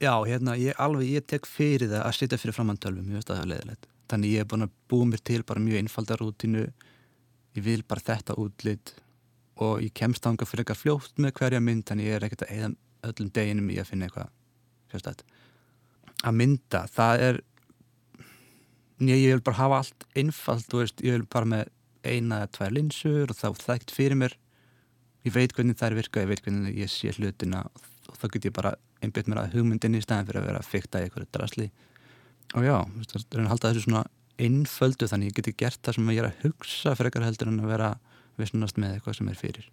Já, hérna, ég alveg, ég tek fyrir það að sitja fyrir framantölvum, ég veist að það er leiðilegt. Þannig ég er búin að búa mér til bara mjög einfaldar rútinu, ég vil bara þetta útlit og ég kemst ánga fyrir eitthvað fljótt með hverja mynd, þannig ég er ekkert að eða öllum deginum í að finna eitthvað sérstætt. Að mynda, það er, ég, vil bara hafa allt einfalt, þú veist, ég vil bara með eina eða tvær linsur og þá þægt fyrir mér, ég veit hvernig það er virkað, ég veit hvernig ég sé hlutina og þá get ég bara einbjöðt mér að hugmyndinni í staðin fyrir að vera að fykta í eitthvað drasli. Og já, er að halda þessu svona einföldu þannig ég geti gert það sem ég er að hugsa fyrir eitthvað heldur en að vera vissnast með eitthvað sem er fyrir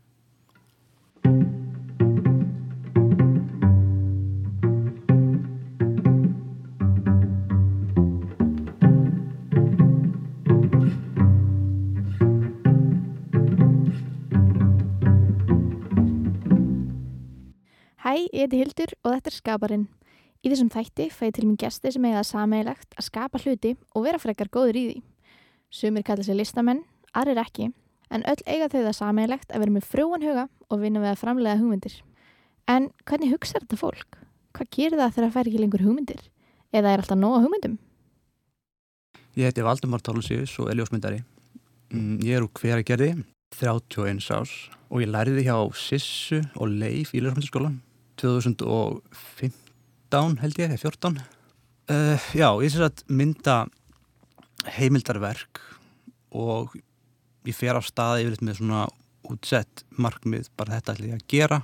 heiti Hildur og þetta er Skaparinn. Í þessum þætti fæði til mér gesti sem eiga það sameigilegt að skapa hluti og vera frekar góður í því. Sumir kalla sig listamenn, aðrir ekki, en öll eiga þau það sameigilegt að vera með frjóan huga og vinna við að framlega hugmyndir. En hvernig hugsa þetta fólk? Hvað gerir það þegar það fær ekki lengur hugmyndir? Eða er alltaf nóga hugmyndum? Ég heiti Valdemar Tólusius og er ljósmyndari. Mm, Ég er úr hveragerði, 31 árs og ég læriði hjá Sissu og Leif í ljósmyndaskólan 2015 held ég, eða 14. Uh, já, ég sé að mynda heimildarverk og ég fer á staði yfirleitt með svona útsett markmið, bara þetta ætla ég að gera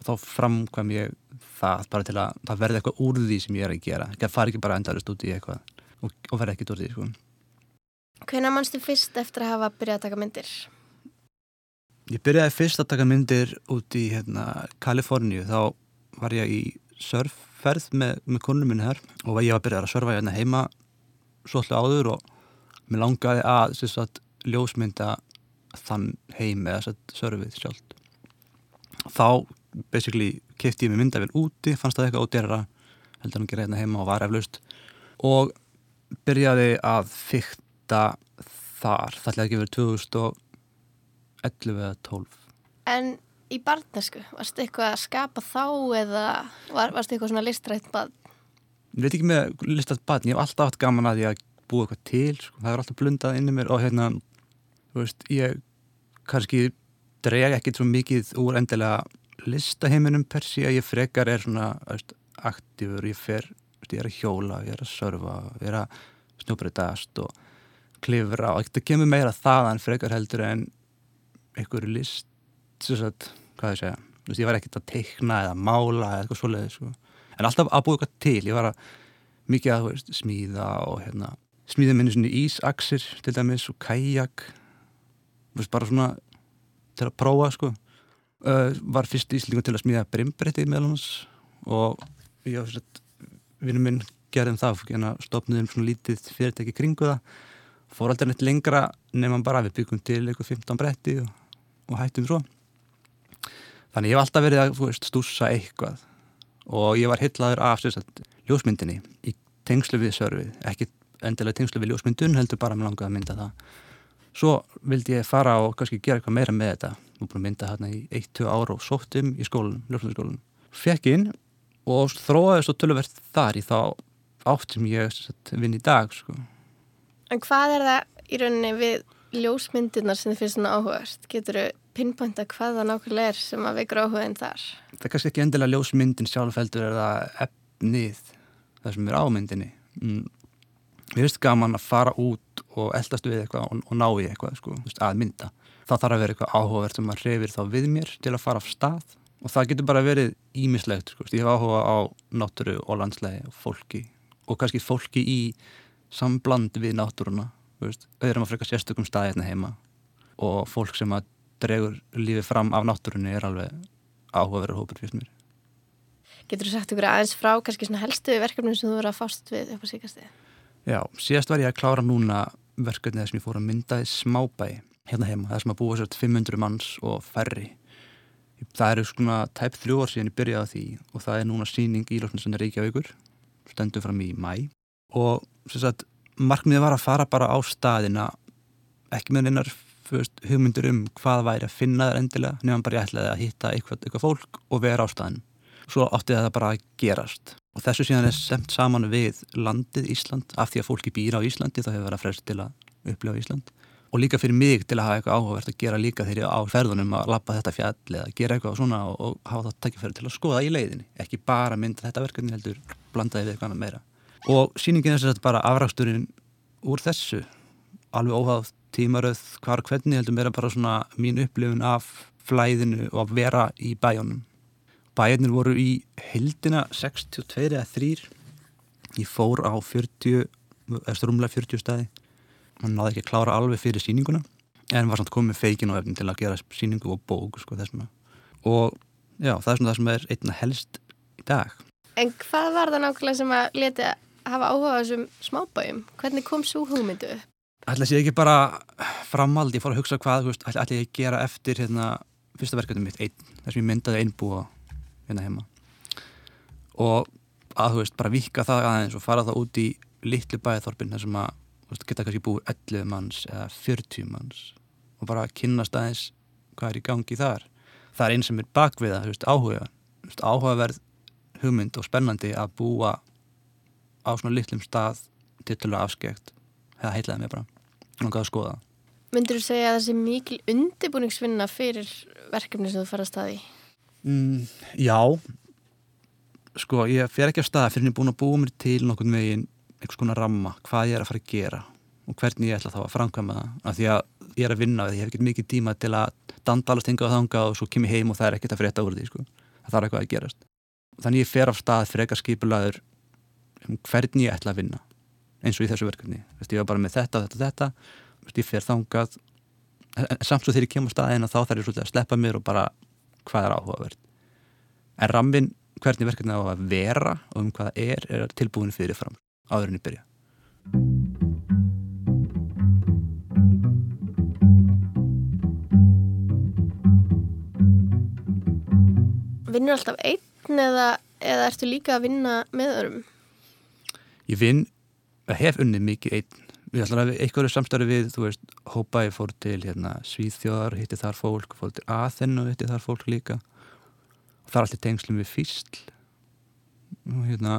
og þá framkvæm ég það bara til að það verði eitthvað úr því sem ég er að gera. Það fari ekki bara endarist út í eitthvað og, og verði ekkert úr því, sko. Hvenær mannstu fyrst eftir að hafa byrjað að taka myndir? Ég byrjaði fyrst að taka myndir út í hérna, Kaliforníu, þá var ég í surfferð með, með konunum minni her og ég var að byrja að surfa hérna heima svolítið áður og mér langaði að, að ljósmynda þann heim eða surfið sjálf. Þá basically kefti ég mig myndavel úti, fannst það eitthvað ódýrara heldur hann gera hérna heima og var eflaust. Og byrjaði að fykta þar, það ætlaði ekki verið 2011 eða 12 En í barnesku, varstu eitthvað að skapa þá eða var, varstu eitthvað svona listrætt bad? Ég veit ekki með listast batn, ég hef alltaf haft gaman að ég að búa eitthvað til, sko. það er alltaf blundað inn í mér og hérna, þú veist, ég kannski dreg ekkert svo mikið úr endilega listaheiminum per sí að ég frekar er svona veist, aktífur, ég fer, veist, ég er að hjóla, ég er að surfa, ég er að snjóbreytast og klifra og það kemur meira þaðan frekar heldur en einhverju list, að, hvað ég segja, veist, ég var ekkert að teikna eða mála eða eitthvað svoleiði, sko. En alltaf að búa eitthvað til, ég var að mikið að veist, smíða og hérna, smíða minni svona ísaksir til dæmis og kajak. Veist, bara svona til að prófa sko. Uh, var fyrst íslíku til að smíða brimbretti meðal hans og ég og vinnum minn gerðum það hérna, stopniðum svona lítið fyrirtæki kringu það. Fór aldrei neitt lengra nefnum bara við byggum til eitthvað 15 bretti og, og hættum svo þannig ég hef alltaf verið að veist, stúsa eitthvað og ég var hillaður af sagt, ljósmyndinni í tengslu við sörfið, ekki endilega tengslu við ljósmyndun, heldur bara með langaði að mynda það. Svo vildi ég fara og kannski gera eitthvað meira með þetta. Nú búin að mynda hérna í 1-2 ára og sóttum í skólan, ljósmyndaskólan. Fekk inn og þróaði svo tölverð þar í þá átt sem ég vinn í dag. Sko. En hvað er það í rauninni við ljósmyndirnar sem þið finnst svona áhugast? Getur þau pinpointa hvað það nákvæmlega er sem að veikur áhugaðin þar? Það er kannski ekki endilega ljósmyndin sjálfheldur er það efnið það sem er ámyndinni mm. Mér finnst gaman að fara út og eldast við eitthvað og, og ná í eitthvað sko, að mynda. Það þarf að vera eitthvað áhugavert sem að hrefir þá við mér til að fara af stað og það getur bara verið ímislegt sko. Ég hef áhuga á náttúru og landslægi og fólki og kannski fólki í sambland við náttúruna auðvitað maður frekar sérstökum staði hérna heima og fólk sem að dregur lífið fram af náttúrunni er alveg áhugaverður hópur fyrst mér. Getur þú sagt ykkur aðeins frá kannski svona helstu verkefnum sem þú verið að fást við upp á síkastið? Já, síðast var ég að klára núna verkefnið sem ég fór að mynda í smábæ hérna heima, það sem að búa sér 500 manns og færri. Það eru svona tæp þrjú ár síðan ég byrjaði á því og það er núna síning í Lóknarsson Reykjavíkur, stendur fram í mæ og sagt, markmiðið var að fara bara á staðina ekki með einar hugmyndur um hvað væri að finna þær endilega nefnum bara ég ætlaði að hitta eitthvað, eitthvað fólk og vera á staðin svo átti það bara að gerast. Og þessu síðan er semt saman við landið Ísland. Af því að fólki býra á Íslandi þá hefur verið frest til að upplifa Ísland. Og líka fyrir mig til að hafa eitthvað áhugavert að gera líka þegar ég á ferðunum að lappa þetta fjall eða gera eitthvað svona og, og hafa það takkifæri til að skoða í leiðinni. Ekki bara mynda þetta verkefni heldur blandaði við eitthvað meira og síningin er að bara afraksturinn úr þessu. Alveg óháð tímaröð hvar hvernig heldur meira bara svona mín upplifun af flæðinu og að vera í bæjónum bæjarnir voru í heldina 62 eða 3 ég fór á 40 eftir rúmlega 40 staði. Hann náði ekki að klára alveg fyrir síninguna en var samt komið feikin og efnin til að gera síningu og bók sko, og já, það er svona það sem er einna helst í dag. En hvað var það nákvæmlega sem að leti að hafa áhuga á þessum smábæjum? Hvernig kom svo hugmyndu? Ætla að sé ekki bara framald ég fór að hugsa hvað, ætla ég að gera eftir hérna, fyrsta verkefni mitt þess að ég myndaði einbúa hérna heima og að þú veist, bara vika það aðeins og fara það út í litlu bæðþorpin þar sem að veist, geta kannski búið 11 manns eða 40 manns og bara kynast aðeins hvað er í gangi þar það er einn sem er bakviða, þú veist, áhuga veist, áhugaverð hugmynd og spennandi að búa á svona litlum stað titulega afskekt. Það heitlaði mig bara og að skoða Myndur þú segja að það sé mikil undibúningsvinna fyrir verkefni sem þú fara að staði? Mm, já. Sko, ég fer ekki á staða fyrir að ég er búin að búa mér til nokkur megin einhvers konar ramma, hvað ég er að fara að gera og hvernig ég ætla þá að framkvæma það. Af því að ég er að vinna við því ég hef ekki mikið tíma til að dandalast hinga á þanga og svo kem ég heim og það er ekkert að frétta úr því sko. það þarf eitthvað að gerast. Þannig ég fer á stað frekar skipulaður hvernig ég ætla að vinna eins og í þessu verkefni. Vist, ég var bara með þetta, þetta, þetta. Vist, ég fer þangað. Samt svo þegar ég kem á staðina þá þarf ég svolítið að sleppa mér og bara hvað er áhugavert? En ramminn hvernig verkefni á að vera og um hvað það er er tilbúinu fyrir fram áður en ég byrja. Vinnur alltaf einn eða, eða ertu líka að vinna með öðrum? Ég vinn, hef unnið mikið einn. Við ætlum að eitthvað samstarfi við þú veist, hópa ég fór til hérna, Svíþjóðar, hitti þar fólk fór til Aþennu, hitti þar fólk líka. Og það er allir tengslum við fýsl. Og hérna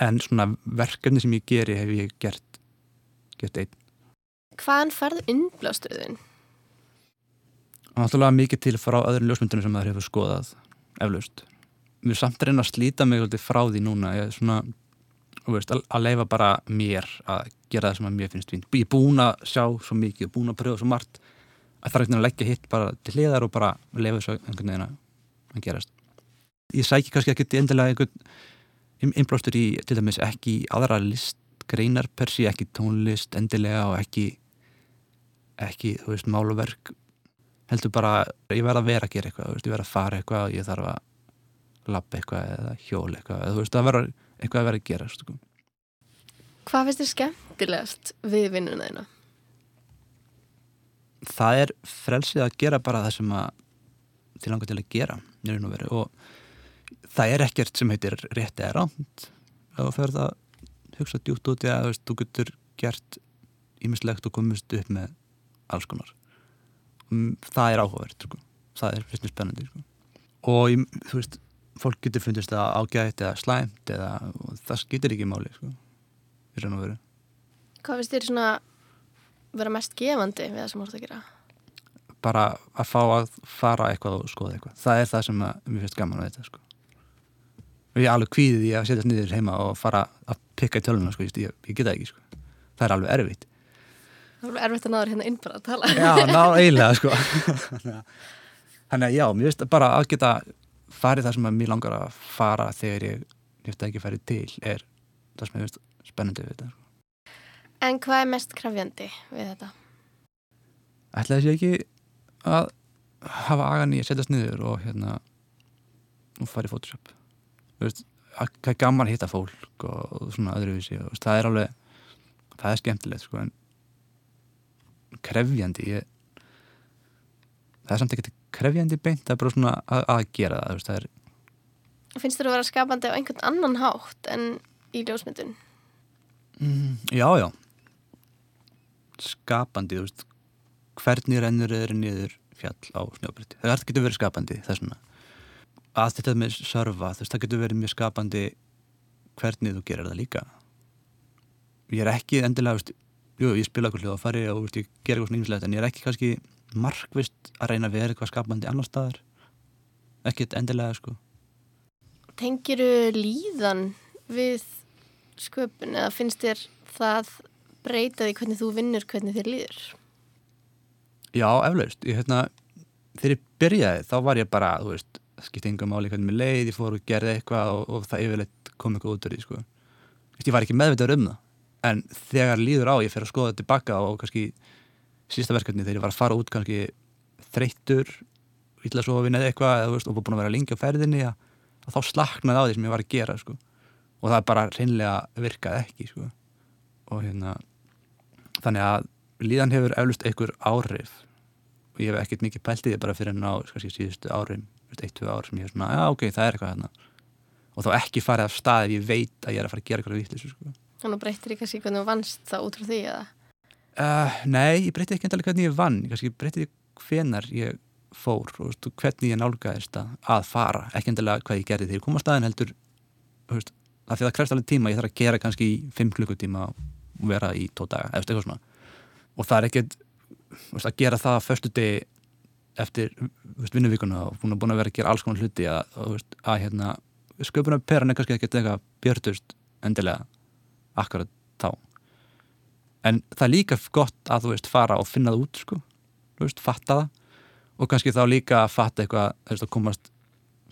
en svona verkefni sem ég geri hef ég gert gert einn. Hvaðan farðu innblástuðin? Náttúrulega mikið til frá öðrum ljósmyndunum sem það hefur skoðað eflaust. Mér er samt að reyna að slíta mig frá því núna. Ég er svona, veist, að leifa bara mér að gera það sem að mér finnst fínt. Ég er búin að sjá svo mikið búin að pröfa svo margt að það er ekkert að leggja hitt bara til hliðar og bara leifa þessu einhvern veginn að gerast. Ég sæki kannski ekki endilega einhvern innblástur í til dæmis ekki aðra listgreinar per sí, ekki tónlist endilega og ekki ekki, þú veist, máluverk heldur bara, ég verð að vera að gera eitthvað veist, ég verð að fara eitthvað ég þarf að lappa eitthvað eða hjóla eitthvað eða, þú veist, það verður eitthvað að vera að gera sko. Hvað finnst þér skemmtilegast við vinnuna þína? Það er frelsið að gera bara það sem að þið langar til að gera og það er ekkert sem heitir rétt eða ránt og það verður að hugsa djútt út að veist, þú getur gert ímislegt og komist upp með alls konar mm, það er áhugavert sko. það er fyrst og spennandi sko. og þú veist fólk getur fundist það ágætt eða slæmt eða, það skýtir ekki máli sko. Hvað finnst þér svona vera mest gefandi við það sem ert að gera? Bara að fá að fara eitthvað og skoða eitthvað það er það sem að, mér finnst gaman að þetta sko. og ég er alveg kvíðið í að setja nýður heima og fara að pikka í töluna sko. ég, ég geta ekki sko. það er alveg erfitt Það er erfitt að náður hérna inn bara að tala. Já, ná eiginlega sko. Þannig að já, mér finnst bara að geta farið það sem að mér langar að fara þegar ég nýtt að ekki farið til er það sem ég finnst spennandi við þetta. Sko. En hvað er mest krafjandi við þetta? Ætlaði þessi ekki að hafa agan í að setjast niður og hérna og farið Photoshop. Þú veist, það er gaman að hitta fólk og svona öðruvísi og það er alveg, það er skemmtilegt sko en krefjandi ég, það er samt ekkert krefjandi beint, svona að, að gera það, það er... Finnst þér að vera skapandi á einhvern annan hátt en í ljósmyndun? Mm, já, já. Skapandi, þú veist hvernig rennur eða niður fjall á snjóbriti, það getur verið skapandi það er svona að þetta með serva, þú veist, það getur verið mjög skapandi hvernig þú gerir það líka. Ég er ekki endilega, veist, jú, ég spila eitthvað hljóðafæri og veist, ég ger eitthvað svona ýmislegt en ég er ekki kannski markvist að reyna að vera eitthvað skapandi annar staðar? Ekkit endilega, sko. Tengiru líðan við sköpun eða finnst þér það breyta því hvernig þú vinnur, hvernig þér líður? Já, eflaust, ég hérna þegar ég byrjaði, þá var ég bara þú veist, skipti yngur máli hvernig mér leið ég fór og gerði eitthvað og, og það yfirleitt kom eitthvað út úr því, sko. Ég var ekki meðvitaður um það en þegar líður á, ég fer að skoða tilbaka og kannski sísta verkefni þegar ég var að fara út kannski þreyttur illa svo að vinna eitthvað veist, og búin að vera lengi á ferðinni að, að þá slaknaði á því sem ég var að gera sko. og það bara reynlega virkaði ekki sko. og hérna þannig að líðan hefur eflust einhver áhrif og ég hef ekkert mikið pælt í því bara fyrir ná kannski síðustu árum, eitt, tvö ár sem ég hef svona, já ok, það er eitthvað hérna og þá ekki farið af stað ef ég veit að ég er að fara að gera eitthvað vittlis sko. Þannig breytir ég kannski hvernig þú vannst það út frá því eða? Uh, nei, ég breytti ekki endalega hvernig ég vann. Ég breytti hvenar ég fór og veist, hvernig ég nálgæðist að fara, ekki endalega hvað ég gerði þegar ég kom á staðin heldur veist, að því það krefst alveg tíma, ég þarf að gera kannski í fimm klukkutíma og vera í tó daga eftir eitthvað svona. Og það er ekkert veist, að gera það að förstu degi eftir vinnuvíkuna og búin að, að vera að gera alls konar hluti að, að, að hérna, sköpunar peran er kannski ekkert eitthvað björnust endilega akkurat en það er líka gott að þú veist fara og finna það út sko, þú veist, fatta það og kannski þá líka að fatta eitthvað þú veist, að komast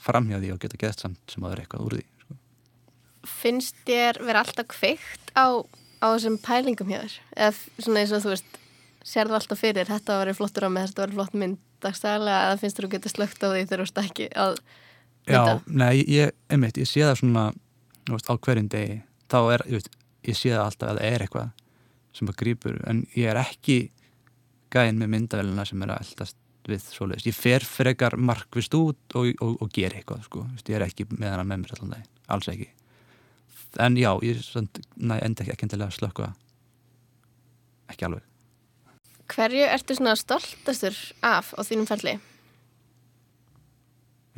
framhjá því og geta geðst samt sem að það er eitthvað úr því sko. Finnst þér vera alltaf kveikt á, á þessum pælingum hjá þér? Eða svona eins og þú veist sér það alltaf fyrir, þetta var flottur á mig þetta var flott mynd dagstæðilega eða finnst þér að geta slögt á því þegar þú veist ekki að Já, nei, ég, einmitt, ég sé það svona veist, á hverjum degi þá er, ég, veist, ég sé það alltaf að það er eitthvað sem að grýpur, en ég er ekki gæðin með myndavelina sem er að eldast við svoleiðis. Ég fer frekar markvist út og, og, og ger eitthvað sko. ég er ekki með hana með mér allan dag alls ekki. En já, ég næ, enda ekki, ekki endilega að slökka ekki alveg. Hverju ertu svona stoltastur af á þínum falli?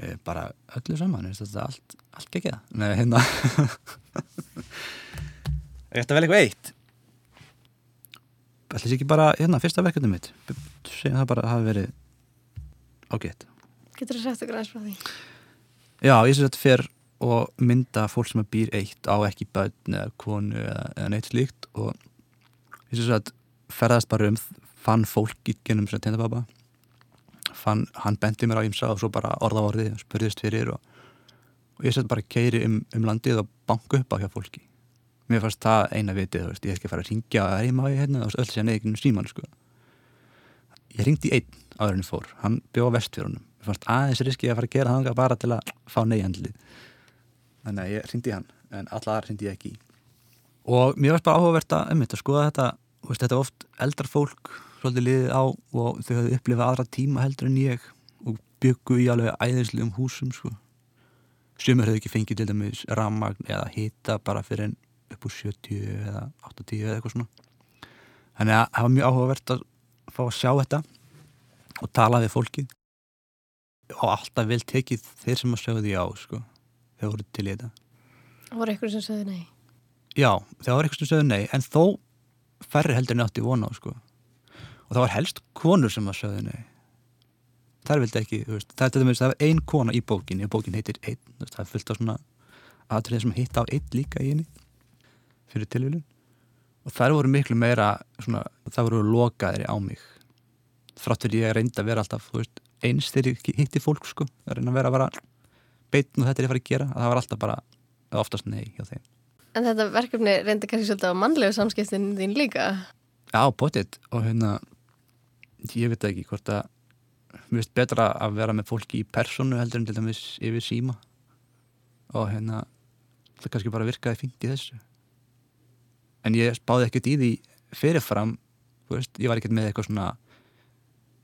Ég, bara öllu saman, þetta er allt, allt ekki það Nei, hérna. Ég ætti að velja eitthvað eitt ætla sér ekki bara, hérna, fyrsta verkefni mitt? Segjum það bara að hafa verið ágætt Getur þú sagt okkur aðeins frá því? Já, ég að þetta fer og mynda fólk sem býr eitt á ekki bönn eða konu eða, eða neitt slíkt og ég sé að ferðast bara um fann fólk í genum sem tendababa fann, hann bendi mér á ímsa og svo bara orða á orði og spurðist fyrir og, og ég sett bara keiri um, um landið og banka upp á hjá fólki mér fannst það eina vitið, veist, ég að fara að ringja að heima á ég hérna öll sé að neðinu síman sko. ég ringdi einn áður en ég fór, hann bjóða vestfjörunum mér fannst aðeins riski að fara að gera það bara til að fá neyjandlið. Þannig að ég ringdi hann en allar ringdi ég ekki og mér fannst bara áhugavert að, um, að skoða þetta. Veist, þetta oft eldra fólk svolítið liðið á og þau hafði upplifað aðra tíma heldur en ég og byggu í alveg æðislegum húsum sko. sumur hefur ekki fengið til dæmis rammagn eða hita bara fyrir en upp úr 70 eða 80 eða eitthvað svona. Þannig að það var mjög áhugavert að fá að sjá þetta og tala við fólki og alltaf vel tekið þeir sem að segja því á sko, þeir voru til í þetta. Voru eitthvað sem segði nei? Já, þeir voru eitthvað sem segði nei en þó færri heldur en átti vona á sko. Og það var helst konur sem að segja nei. Þær vildi ekki, veist, það er það er ein kona í bókinni og bókin heitir einn, það er fullt á svona aðrið sem hitt á einn líka í henni fyrir tilvílun og þær voru miklu meira svona, það voru lokaðri á mig. Fráttur ég reyndi að vera alltaf veist, eins þegar ég hitti fólk sko að reyna að vera bara beitn og þetta er ég að fara að gera að það var alltaf bara oftast nei hjá þeim. En þetta verkefni reyndi kannski svolítið á mannlegu samskiptin þín líka? Já, potið. Og hérna ég veit ekki hvort að mér finnst betra að vera með fólki í personu heldur en til dæmis yfir síma. Og hérna það kannski bara virkaði fint í þessu en ég spáði ekkert í því fyrirfram veist, ég var ekkert með eitthvað svona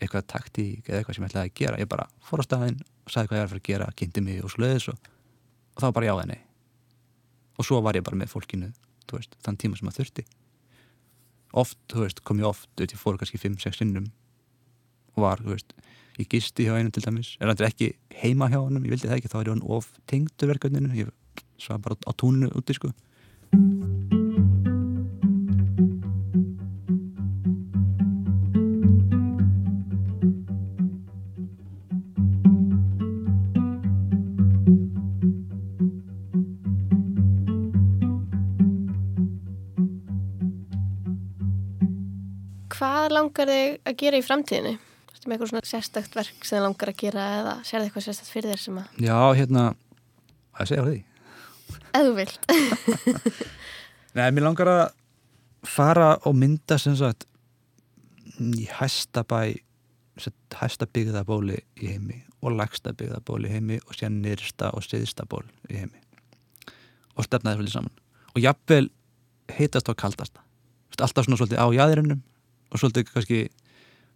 eitthvað taktík eða eitthvað sem ég ætlaði að gera. Ég bara fór á staðinn og sagði hvað ég var að fara að gera kynnti mig og sluðis og, og það var bara já eða nei. Og svo var ég bara með fólkinu veist, þann tíma sem maður þurfti. Oft, veist, kom ég oft ég fór kannski 5-6 sinnum og var, þú veist, ég gisti hjá einum til dæmis, er hann ekki heima hjá honum ég vildi það ekki, þá er hann of tengdur verkefninu. Ég svað bara á túninu úti sko langar þig að gera í framtíðinu? Ertu með eitthvað svona sérstakt verk sem þið langar að gera eða sérðu eitthvað sérstakt fyrir þér sem að Já, hérna, að segja því. Ef þú vilt. Nei, mér langar að fara og mynda sem sagt í hæsta bæ sem sagt, hæsta byggðabóli í heimi og lagsta byggðabóli í heimi og síðan nýrsta og siðsta ból í heimi og stefna þessu svolítið saman. Og jafnvel heitast og kaldasta alltaf svona svolítið á jæðirinnum og svolítið kannski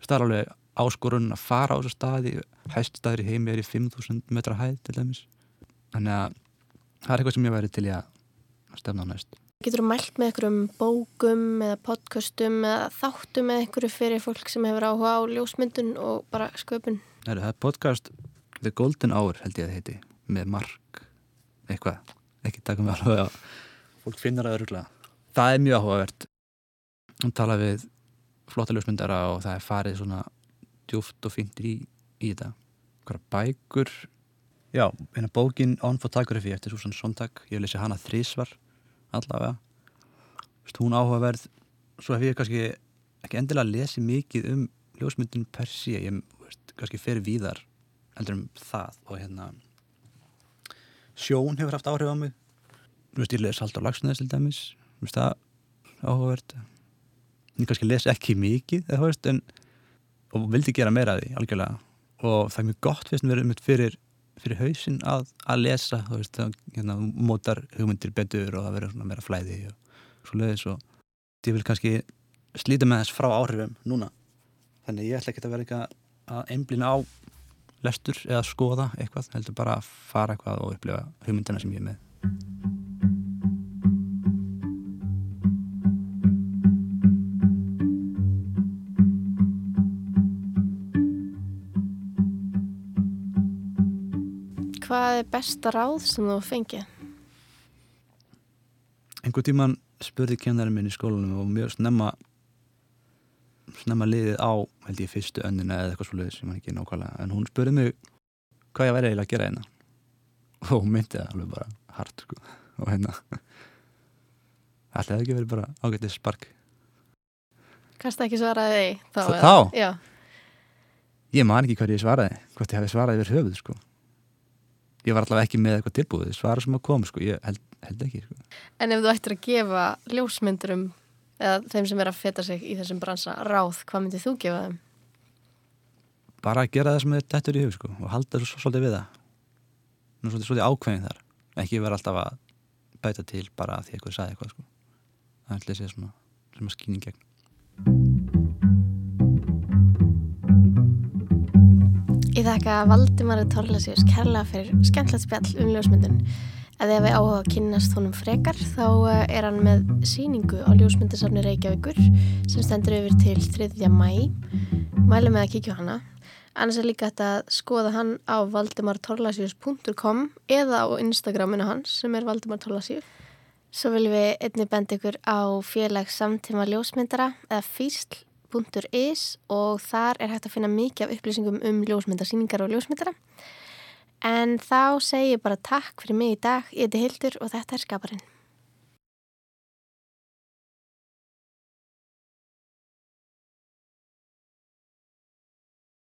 starfalveg áskorun að fara á þessu staði. Hæst staður í heimi er í 5000 metra hæð til dæmis. Þannig að það er eitthvað sem ég væri til að stefna á næst. Getur þú mælt með einhverjum bókum eða podcastum eða þáttum eða einhverju fyrir fólk sem hefur áhuga á ljósmyndun og bara sköpun? Það er podcast The Golden Hour held ég að það heiti með Mark eitthvað, ekki taka mig alveg á. Fólk finnur það öruglega það er mjög áhugavert. Hún tala við flotta ljósmyndara og það er farið svona djúft og fint í, í þetta. Hverja bækur. Já, hérna bókin On Photography eftir Susan Sontag, ég lesi hana þrísvar allavega. Vist, hún áhugaverð svo hef ég kannski ekki endilega lesið mikið um ljósmyndin per sé ég veist, kannski fer víðar heldur um það og hérna sjón hefur haft áhrif á mig. Þú veist, ég les Haldur Lagsnes til dæmis. Þú veist, það áhugavert ég kannski les ekki mikið eða, veist, en, og vildi gera meira af því algjörlega. Og það er mjög gott að vera um fyrir, fyrir hausinn að, að lesa veist, það hérna, mótar hugmyndir betur og verður svona meira flæði og svo leiðis og ég vil kannski slíta með þess frá áhrifum núna. Þannig ég ætla ekki að vera eitthvað að einblina á lestur eða skoða eitthvað, heldur bara að fara eitthvað og upplifa hugmyndina sem ég er með Hvað er besta ráð sem þú fengið? einhver tíman spurði kennarinn minn í skólanum og mjög snemma snemma liðið á held ég fyrstu önnina eða eitthvað svolítið sem hann ekki nákvæmlega en hún spurði mig hvað ég væri eiginlega að gera hérna og hún myndi það alveg bara hart sko. og hérna ætlaði ekki verið bara ágætið spark Kannst ekki svaraði því? Þá? Þá- eða? Já. ég man ekki hvað ég svaraði hvort ég hefði svaraði yfir höfuð sko. Ég var allavega ekki með eitthvað tilbúið svara sem að koma, sko. ég held, held ekki sko. En ef þú ættir að gefa ljósmyndurum eða þeim sem er að feta sig í þessum bransa ráð, hvað myndið þú gefa þeim? bara að gera það sem er dættur í hug sko, og halda svo svolítið við það Nú, svolítið, svolítið ákveðin þar ekki vera alltaf að bæta til bara því eitthvað sagði eitthvað sko. það að sé svona sem að skýning gegn Ég þakka Valdimari Torlasíus kærlega fyrir skemmtilegt spjall um ljósmyndun. Ef þið hefði áhuga að kynnast honum frekar þá eh, er hann með síningu á ljósmyndasafni Reykjavíkur sem stendur yfir til 3. mæ. Mælum með að kíkja hana. Annars er líka hægt að skoða hann á valdimartorlasíus.com eða á Instagraminu hans sem er Valdimar Torlasíus. Svo viljum við einnig benda ykkur á félags samtíma ljósmyndara eða físl.is og þar er hægt að finna mikið af upplýsingum um ljósmyndasýningar og ljósmyndara. En þá segi ég bara takk fyrir mig í dag. Ég heiti Hildur og þetta er Skaparinn.